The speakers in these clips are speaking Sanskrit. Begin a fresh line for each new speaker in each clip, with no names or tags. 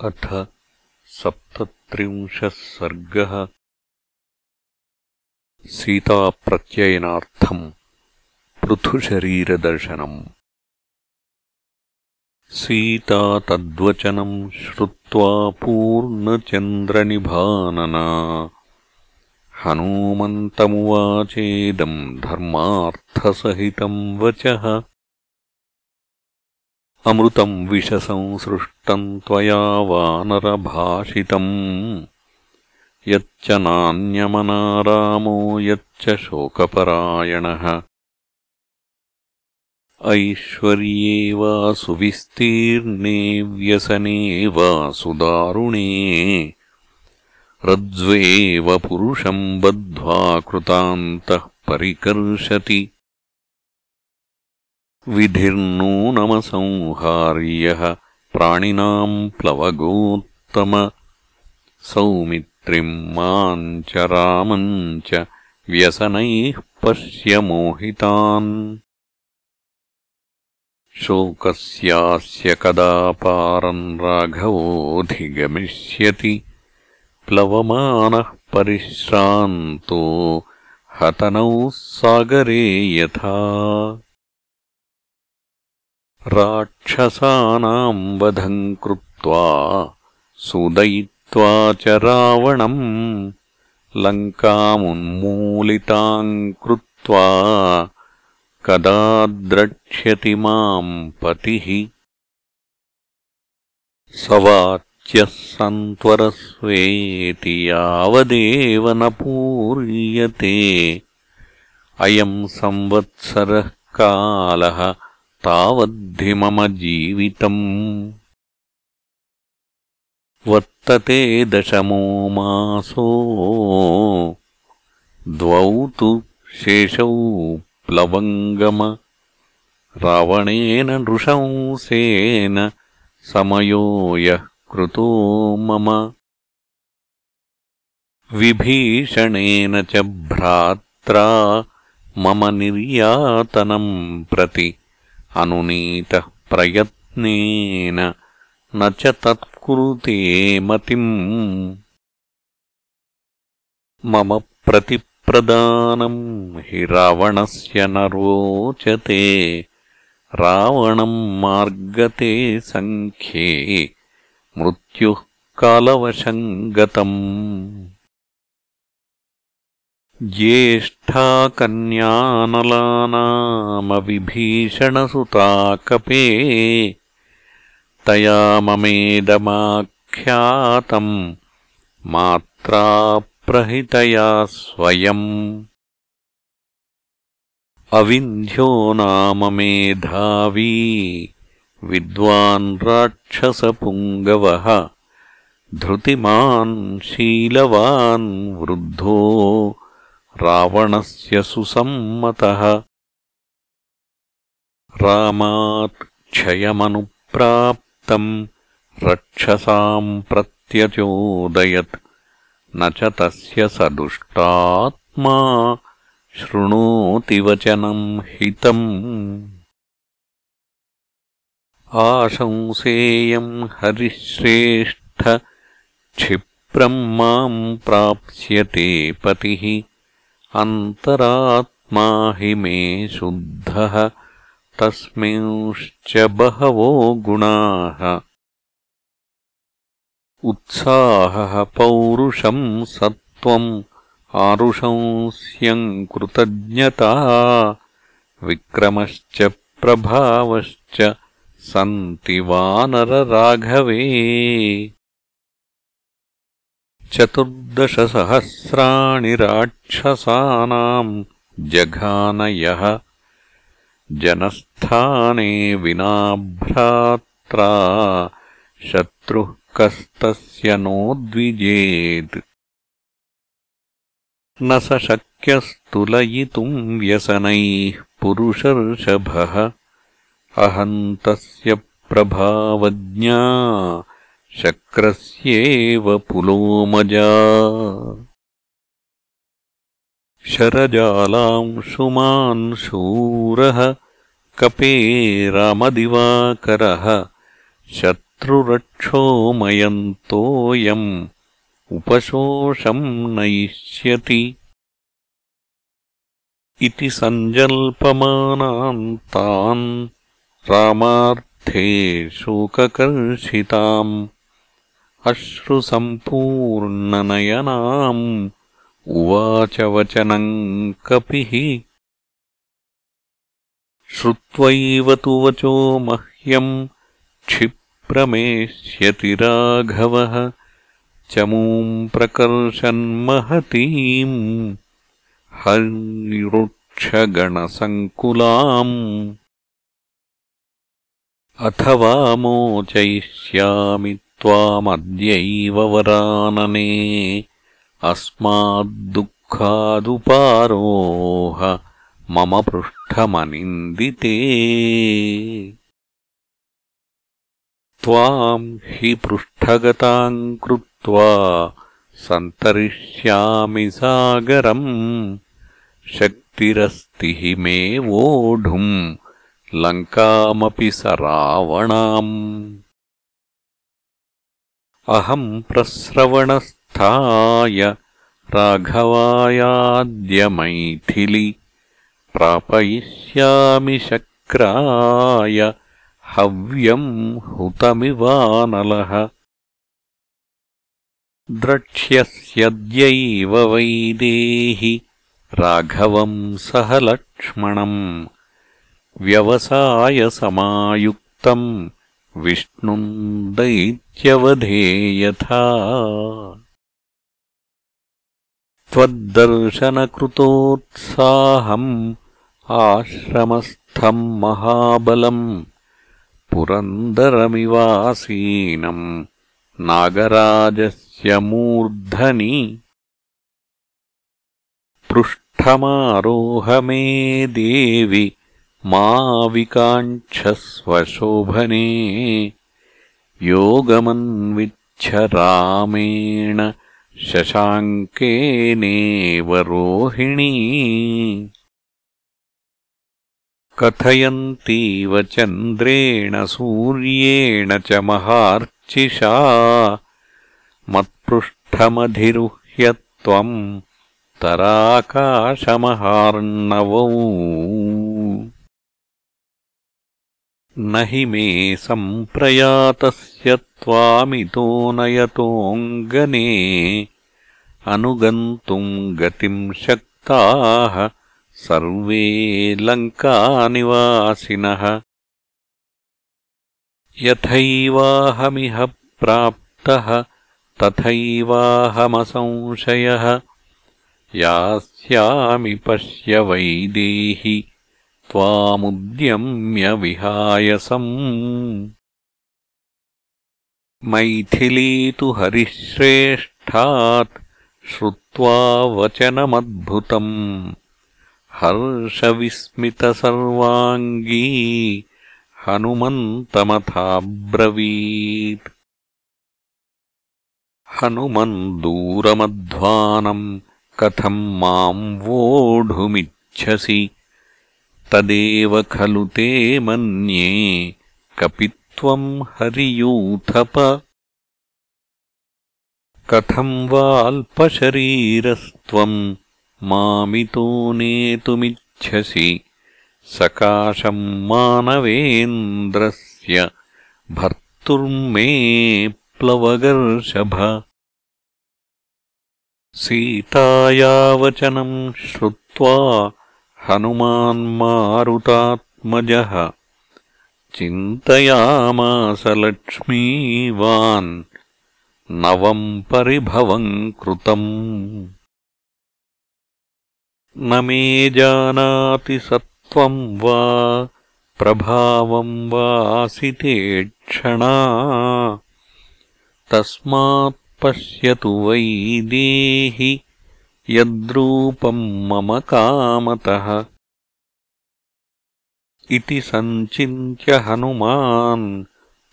अथ सप्तत्रिंशः सर्गः। सीताप्रत्ययनार्थम् पृथुशरीरदर्शनम्। सीता तद्वचनम् श्रुत्वा पूर्णचन्द्रनिभानना। हनूमन्तमुवाचेदम् धर्मार्थसहितम् वचः अमृतम् विषसंसृष्टम् त्वया वानरभाषितम् यच्च नान्यमनारामो यच्च शोकपरायणः। ऐश्वर्ये वा सुविस्तीर्णे व्यसने वा सुदारुणे रज्ज्वेव पुरुषम् बद्ध्वा कृतान्तः परिकर्षति विधिर्नूनमसंहार्यः प्राणिनाम् प्लवगोत्तम। सौमित्रिम् माम् च रामम् च व्यसनैः पश्य मोहितान् शोकस्यास्य कदा पारम् राघवोऽधिगमिष्यति। प्लवमानः परिश्रान्तो हतनौ सागरे यथा राक्षसानाम् वधम् कृत्वा सुदयित्वा च रावणम् लङ्कामुन्मूलिताम् कृत्वा कदा द्रक्ष्यति माम् पतिः। स वाच्यः सन्त्वरस्वेति यावदेव न पूर्यते। अयम् संवत्सरः कालः तावद्धि मम जीवितम् वर्तते दशमो मासो द्वौ तु शेषौ प्लवङ्गम रावणेन नृशंसेन समयो यः कृतो मम विभीषणेन च भ्रात्रा मम निर्यातनम् प्रति अनुनीतः प्रयत्नेन न च तत्कुरुते मतिम् मम प्रतिप्रदानम् हि रावणस्य न रोचते रावणम् मार्गते सङ्ख्ये मृत्युः कालवशम् गतम् ज्येष्ठा कन्यानलानामविभीषणसुता कपे तया ममेदमाख्यातम् मात्रा प्रहितया स्वयम्। अविन्ध्यो नाम मेधावी विद्वान् राक्षसपुङ्गवः धृतिमान् शीलवान् वृद्धो रावणस्य सुसम्मतः। रामात् क्षयमनुप्राप्तम् रक्षसाम् प्रत्यचोदयत् न च तस्य स दुष्टात्मा शृणोति वचनम् हितम्। आशंसेयम् हरिश्रेष्ठ क्षिप्रम् माम् प्राप्स्यते पतिः अन्तरात्मा हि मे शुद्धः तस्मिंश्च बहवो गुणाः। उत्साहः पौरुषम् सत्त्वम् आरुषंस्यम् कृतज्ञता विक्रमश्च प्रभावश्च सन्ति वानरराघवे चतुर्दशसहस्राणि राक्षसानाम् जघानयः। जनस्थाने विना भ्रात्रा शत्रुः कस्तस्य नोद्विजेत्। न स शक्यस्तुलयितुम् व्यसनैः पुरुषर्षभः। अहम् तस्य प्रभावज्ञा शक्रस्येव पुलोमजा। शरजालांशुमान् शूरः कपे रामदिवाकरः शत्रुरक्षोमयन्तोऽयम् उपशोषम् नयिष्यति इति सञ्जल्पमानान् तान् रामार्थे शोककर्षिताम् अश्रुसम्पूर्णनयनाम्। उवाच वचनम् कपिः। श्रुत्वैव तु वचो मह्यम् क्षिप्रमेष्यति राघवः। चमूम् प्रकर्षन्महतीम् हरिवृक्षगणसङ्कुलाम्। अथवा मोचयिष्यामि त्वामद्यैव वरानने अस्माद्दुःखादुपारोह मम पृष्ठमनिन्दिते। त्वाम् हि पृष्ठगताम् कृत्वा सन्तरिष्यामि सागरम् शक्तिरस्ति हि मे वोढुम् लङ्कामपि स रावणाम् अहम् प्रस्रवणस्थाय राघवायाद्यमैथिलि प्रापयिष्यामि शक्राय हव्यम् हुतमिवानलः। द्रक्ष्यस्यद्यैव वैदेहि राघवम् सह लक्ष्मणम् व्यवसायसमायुक्तम् विष्णुम् दैत्यवधे यथा। त्वद्दर्शनकृतोत्साहम् आश्रमस्थम् महाबलम् पुरन्दरमिवासीनम् नागराजस्य मूर्धनि। पृष्ठमारोह मे देवि मा विकाङ्क्षस्वशोभने योगमन्विच्छ रामेण शशाङ्केनेव रोहिणी। कथयन्तीव चन्द्रेण सूर्येण च महार्चिषा। मत्पृष्ठमधिरुह्य त्वम् तराकाशमहार्णवौ न हि मे सम्प्रयातस्य त्वामितो नयतोऽङ्गने अनुगन्तुम् गतिम् शक्ताः सर्वे लङ्कानिवासिनः। यथैवाहमिह प्राप्तः तथैवाहमसंशयः। यास्यामि पश्य वैदेहि त्वामुद्यम्यविहायसम्। मैथिली तु हरिश्रेष्ठात् श्रुत्वा वचनमद्भुतम्। हर्षविस्मितसर्वाङ्गी हनुमन्तमथाब्रवीत्। हनुमन् दूरमध्वानम् कथम् माम् वोढुमिच्छसि तदेव खलु ते मन्ये कपित्वम् हरियूथप। कथम् वाल्पशरीरस्त्वम् मामितो नेतुमिच्छसि सकाशम् मानवेन्द्रस्य भर्तुर्मे प्लवगर्षभ। सीतायावचनम् श्रुत्वा हनुमान्मारुतात्मजः चिन्तयामास लक्ष्मीवान् नवम् परिभवम् कृतम्। न मे जानाति सत्त्वम् वा प्रभावम् वासिते क्षणा। तस्मात् पश्यतु वै देहि यद्रूपम् मम कामतः। इति सञ्चिन्त्य हनुमान्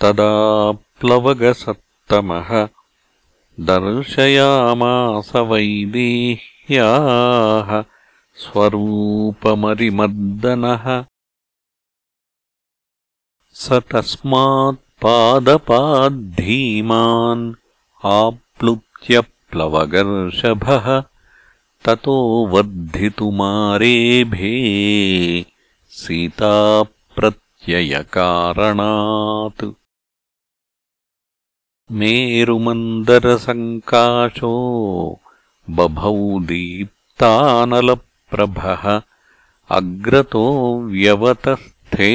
तदा प्लवगसत्तमः। दर्शयामास वैदेह्याः स्वरूपमरिमर्दनः। स तस्मात् पादपाद्धीमान् आप्लुत्य प्लवगर्षभः ततो वर्धितुमारेभे सीताप्रत्ययकारणात्। मेरुमन्दरसङ्काशो बभौ दीप्तानलप्रभः अग्रतो व्यवतस्थे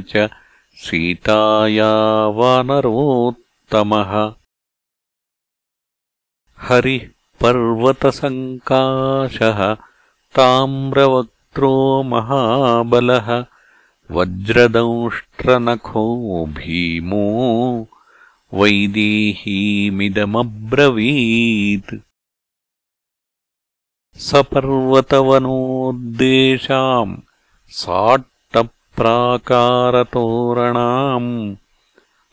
च सीताया वानरोत्तमः हरिः पर्वतसङ्काशः ताम्रवक्त्रो महाबलः वज्रदंष्ट्रनखो भीमो वैदेहीमिदमब्रवीत्। सपर्वतवनोद्देशाम् साट्टप्राकारतोरणाम्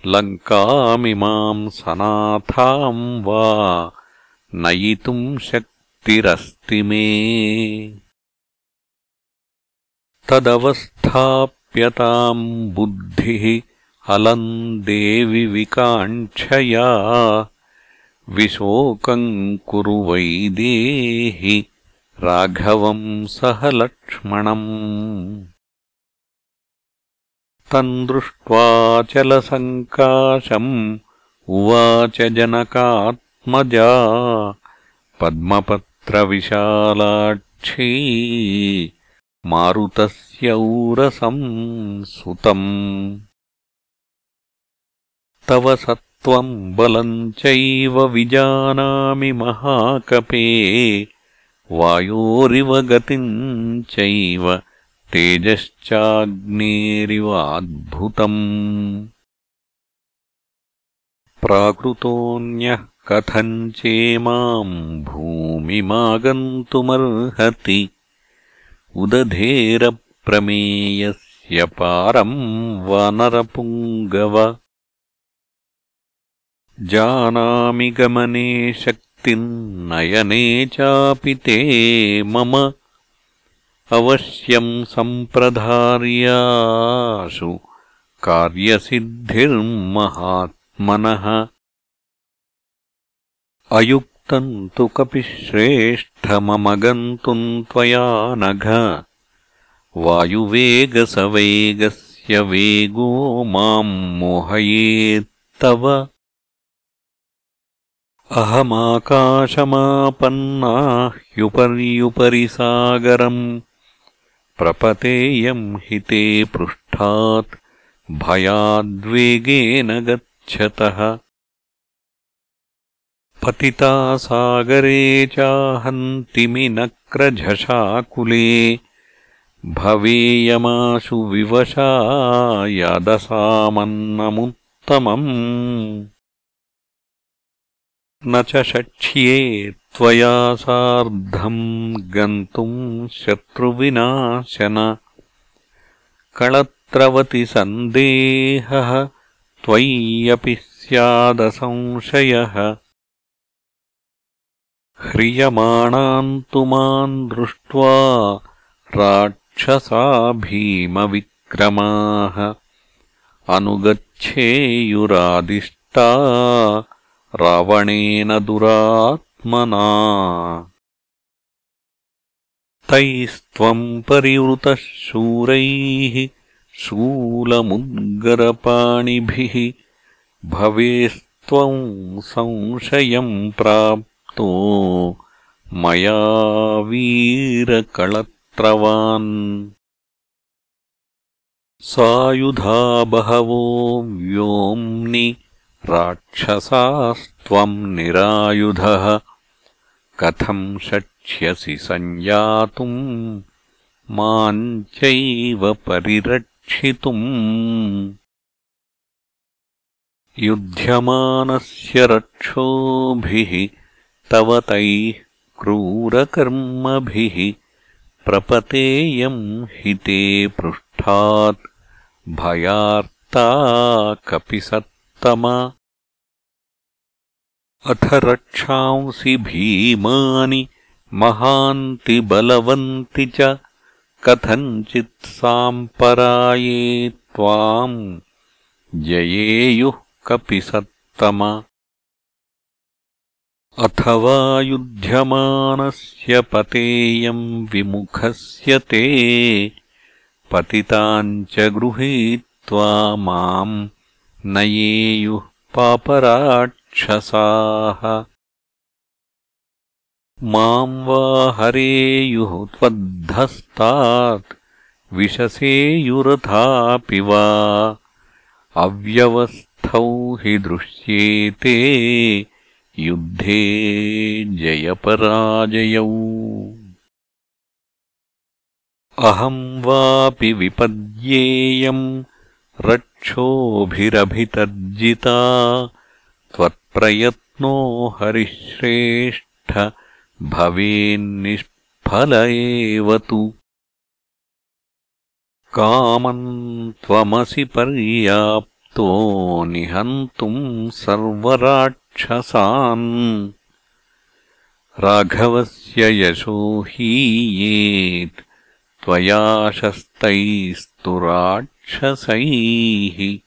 लङ्कामिमाम् सनाथाम् वा नयितुम् शक्तिरस्ति मे तदवस्थाप्यताम् बुद्धिः अलम् देवि विकाङ्क्षया। विशोकम् कुरु वैदेहि राघवम् सह लक्ष्मणम्। तम् दृष्ट्वाचलसङ्काशम् उवाच जनकात्मजा पद्मपत्रविशालाक्षी मारुतस्यौरसम् सुतम्। तव सत्त्वम् बलम् चैव विजानामि महाकपे। वायोरिव गतिम् चैव तेजश्चाग्नेरिवाद्भुतम् प्राकृतोऽन्यः कथम् चेमाम् भूमिमागन्तुमर्हति? उदधेरप्रमेयस्य पारम् वानरपुङ्गव। जानामि गमने शक्तिम् नयने चापि ते मम। अवश्यम् सम्प्रधार्याशु कार्यसिद्धिर्महात्मनः अयुक्तम् तु कपिश्रेष्ठमम गन्तुम् त्वया नघ। वायुवेगसवेगस्य वेगो माम् मोहयेत्तव। अहमाकाशमापन्ना ह्युपर्युपरि सागरम् प्रपतेयम् हि ते पृष्ठात् भयाद्वेगेन गच्छतः पतिता सागरे चाहन्तिमिनक्रझषाकुले भवेयमाशु विवशा यादसामन्नमुत्तमम्। न च शक्ष्ये त्वया सार्धम् गन्तुम् शत्रुविनाशन। कळत्रवति सन्देहः त्वय्यपि स्यादसंशयः ह्रियमाणान् तु माम् दृष्ट्वा राक्षसा भीमविक्रमाः अनुगच्छेयुरादिष्टा रावणेन दुरात्मना। तैस्त्वम् परिवृतः शूरैः शूलमुद्गरपाणिभिः भवेस्त्वम् संशयम् मया वीरकळत्रवान् सायुधा बहवो व्योम्नि राक्षसास्त्वम् निरायुधः। कथम् शक्ष्यसि सञ्जातुम् माम् चैव परिरक्षितुम्। युध्यमानस्य रक्षोभिः तव तैः क्रूरकर्मभिः प्रपतेयम् हि ते पृष्ठात् भयार्ता कपिसत् अथ रक्षांसि भीमानि महान्ति बलवन्ति च कथञ्चित् साम्पराये त्वाम् जयेयुः कपिसत्तम अथवा युध्यमानस्य पतेयम् विमुखस्य ते पतिताम् च गृहीत्वा माम् नयेयुः पापराक्षसाः। माम् वा हरेयुः त्वद्धस्तात् विशसेयुरथापि वा। अव्यवस्थौ हि दृश्येते युद्धे जयपराजयौ। अहम् वापि विपद्येयम् रक्षोभिरभितर्जिता त्वत्प्रयत्नो हरिश्रेष्ठ भवेन्निष्फल एव तु। कामम् त्वमसि पर्याप्तो निहन्तुम् सर्वराक्षसान् राघवस्य यशो हीयेत्। त्वया शस्तैस्तु राक्षसैः।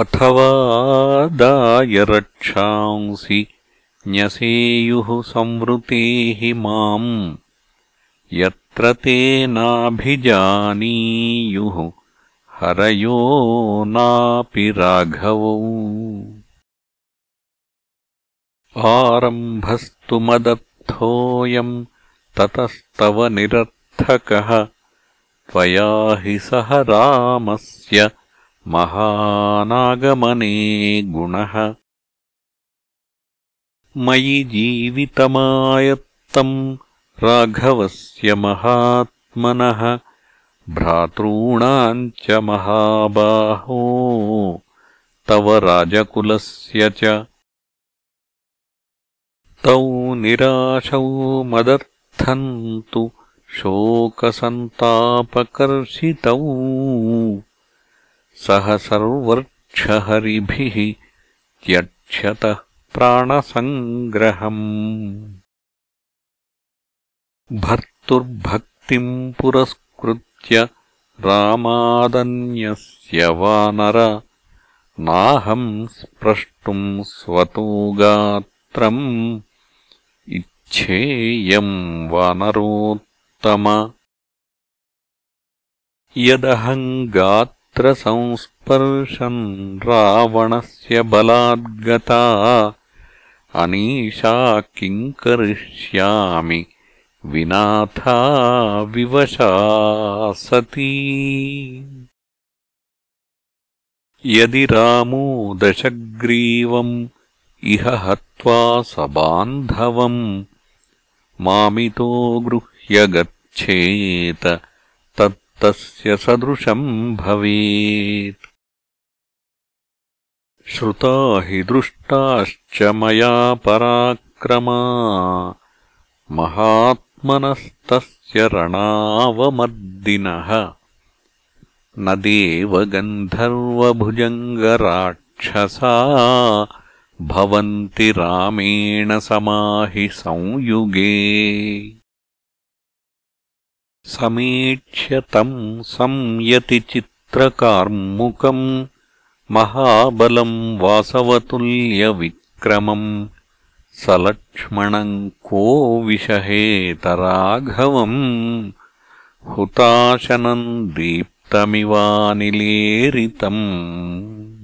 अथवा दायरक्षांसि न्यसेयुः संवृतेः माम्। यत्र ते नाभिजानीयुः हरयो नापि राघवौ। आरम्भस्तु मदर्थोऽयम् ततस्तव निरर्थकः। त्वया हि सह रामस्य महानागमने गुणः। मयि जीवितमायत्तम् राघवस्य महात्मनः भ्रातॄणाम् च महाबाहो। तव राजकुलस्य च। तौ निराशौ मदर्थम् तु शोकसन्तापकर्षितौ। सह सर्वर्क्षहरिभिः त्यक्षतः प्राणसङ्ग्रहम्। भर्तुर्भक्तिम् पुरस्कृत्य रामादन्यस्य वानर। नाहम् स्प्रष्टुम् स्वतो गात्रम् इच्छेयम् वानरोत्तम। यदहम् गात्रसंस्पर्शन् रावणस्य बलाद्गता। अनीशा किम् करिष्यामि विनाथा विवशा सती। यदि रामो दशग्रीवम् इह हत्वा सबान्धवम् मामितो गृह्य गच्छेत तत्तस्य सदृशम् भवेत्। श्रुता हि दृष्टाश्च मया पराक्रमा महात्मनस्तस्य रणावमर्दिनः न देवगन्धर्वभुजङ्गराक्षसा भवन्ति रामेण समाहि संयुगे। समीक्ष्य तम् संयतिचित्रकार्मुकम् महाबलम् वासवतुल्यविक्रमम् सलक्ष्मणम् को विषहेतराघवम् हुताशनम् दीप्तमिवानिलेरितम्।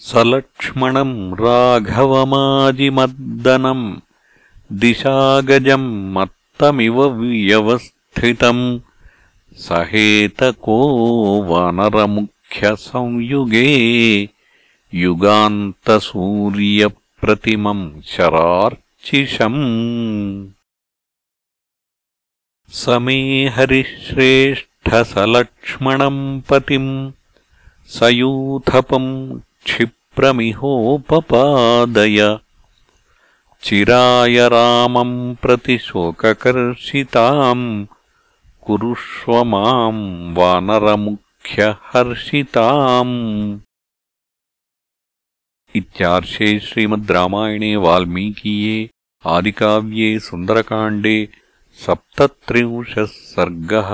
सलक्ष्मणम् राघवमाजिमद्दनम् दिशागजम् मत्तमिव व्यवस्थितम्। सहेतको वानरमुख्यसंयुगे युगान्तसूर्यप्रतिमम् शरार्चिषम्। स मे हरिश्रेष्ठसलक्ष्मणम् पतिम् सयूथपम् क्षिप्रमिहोपपादय। चिराय रामम् प्रति शोककर्षिताम् कुरुष्व माम् वानरमुख्यहर्षिताम् इत्यार्षे श्रीमद् रामायणे वाल्मीकीये आदिकाव्ये सुन्दरकाण्डे सप्तत्रिंशः सर्गः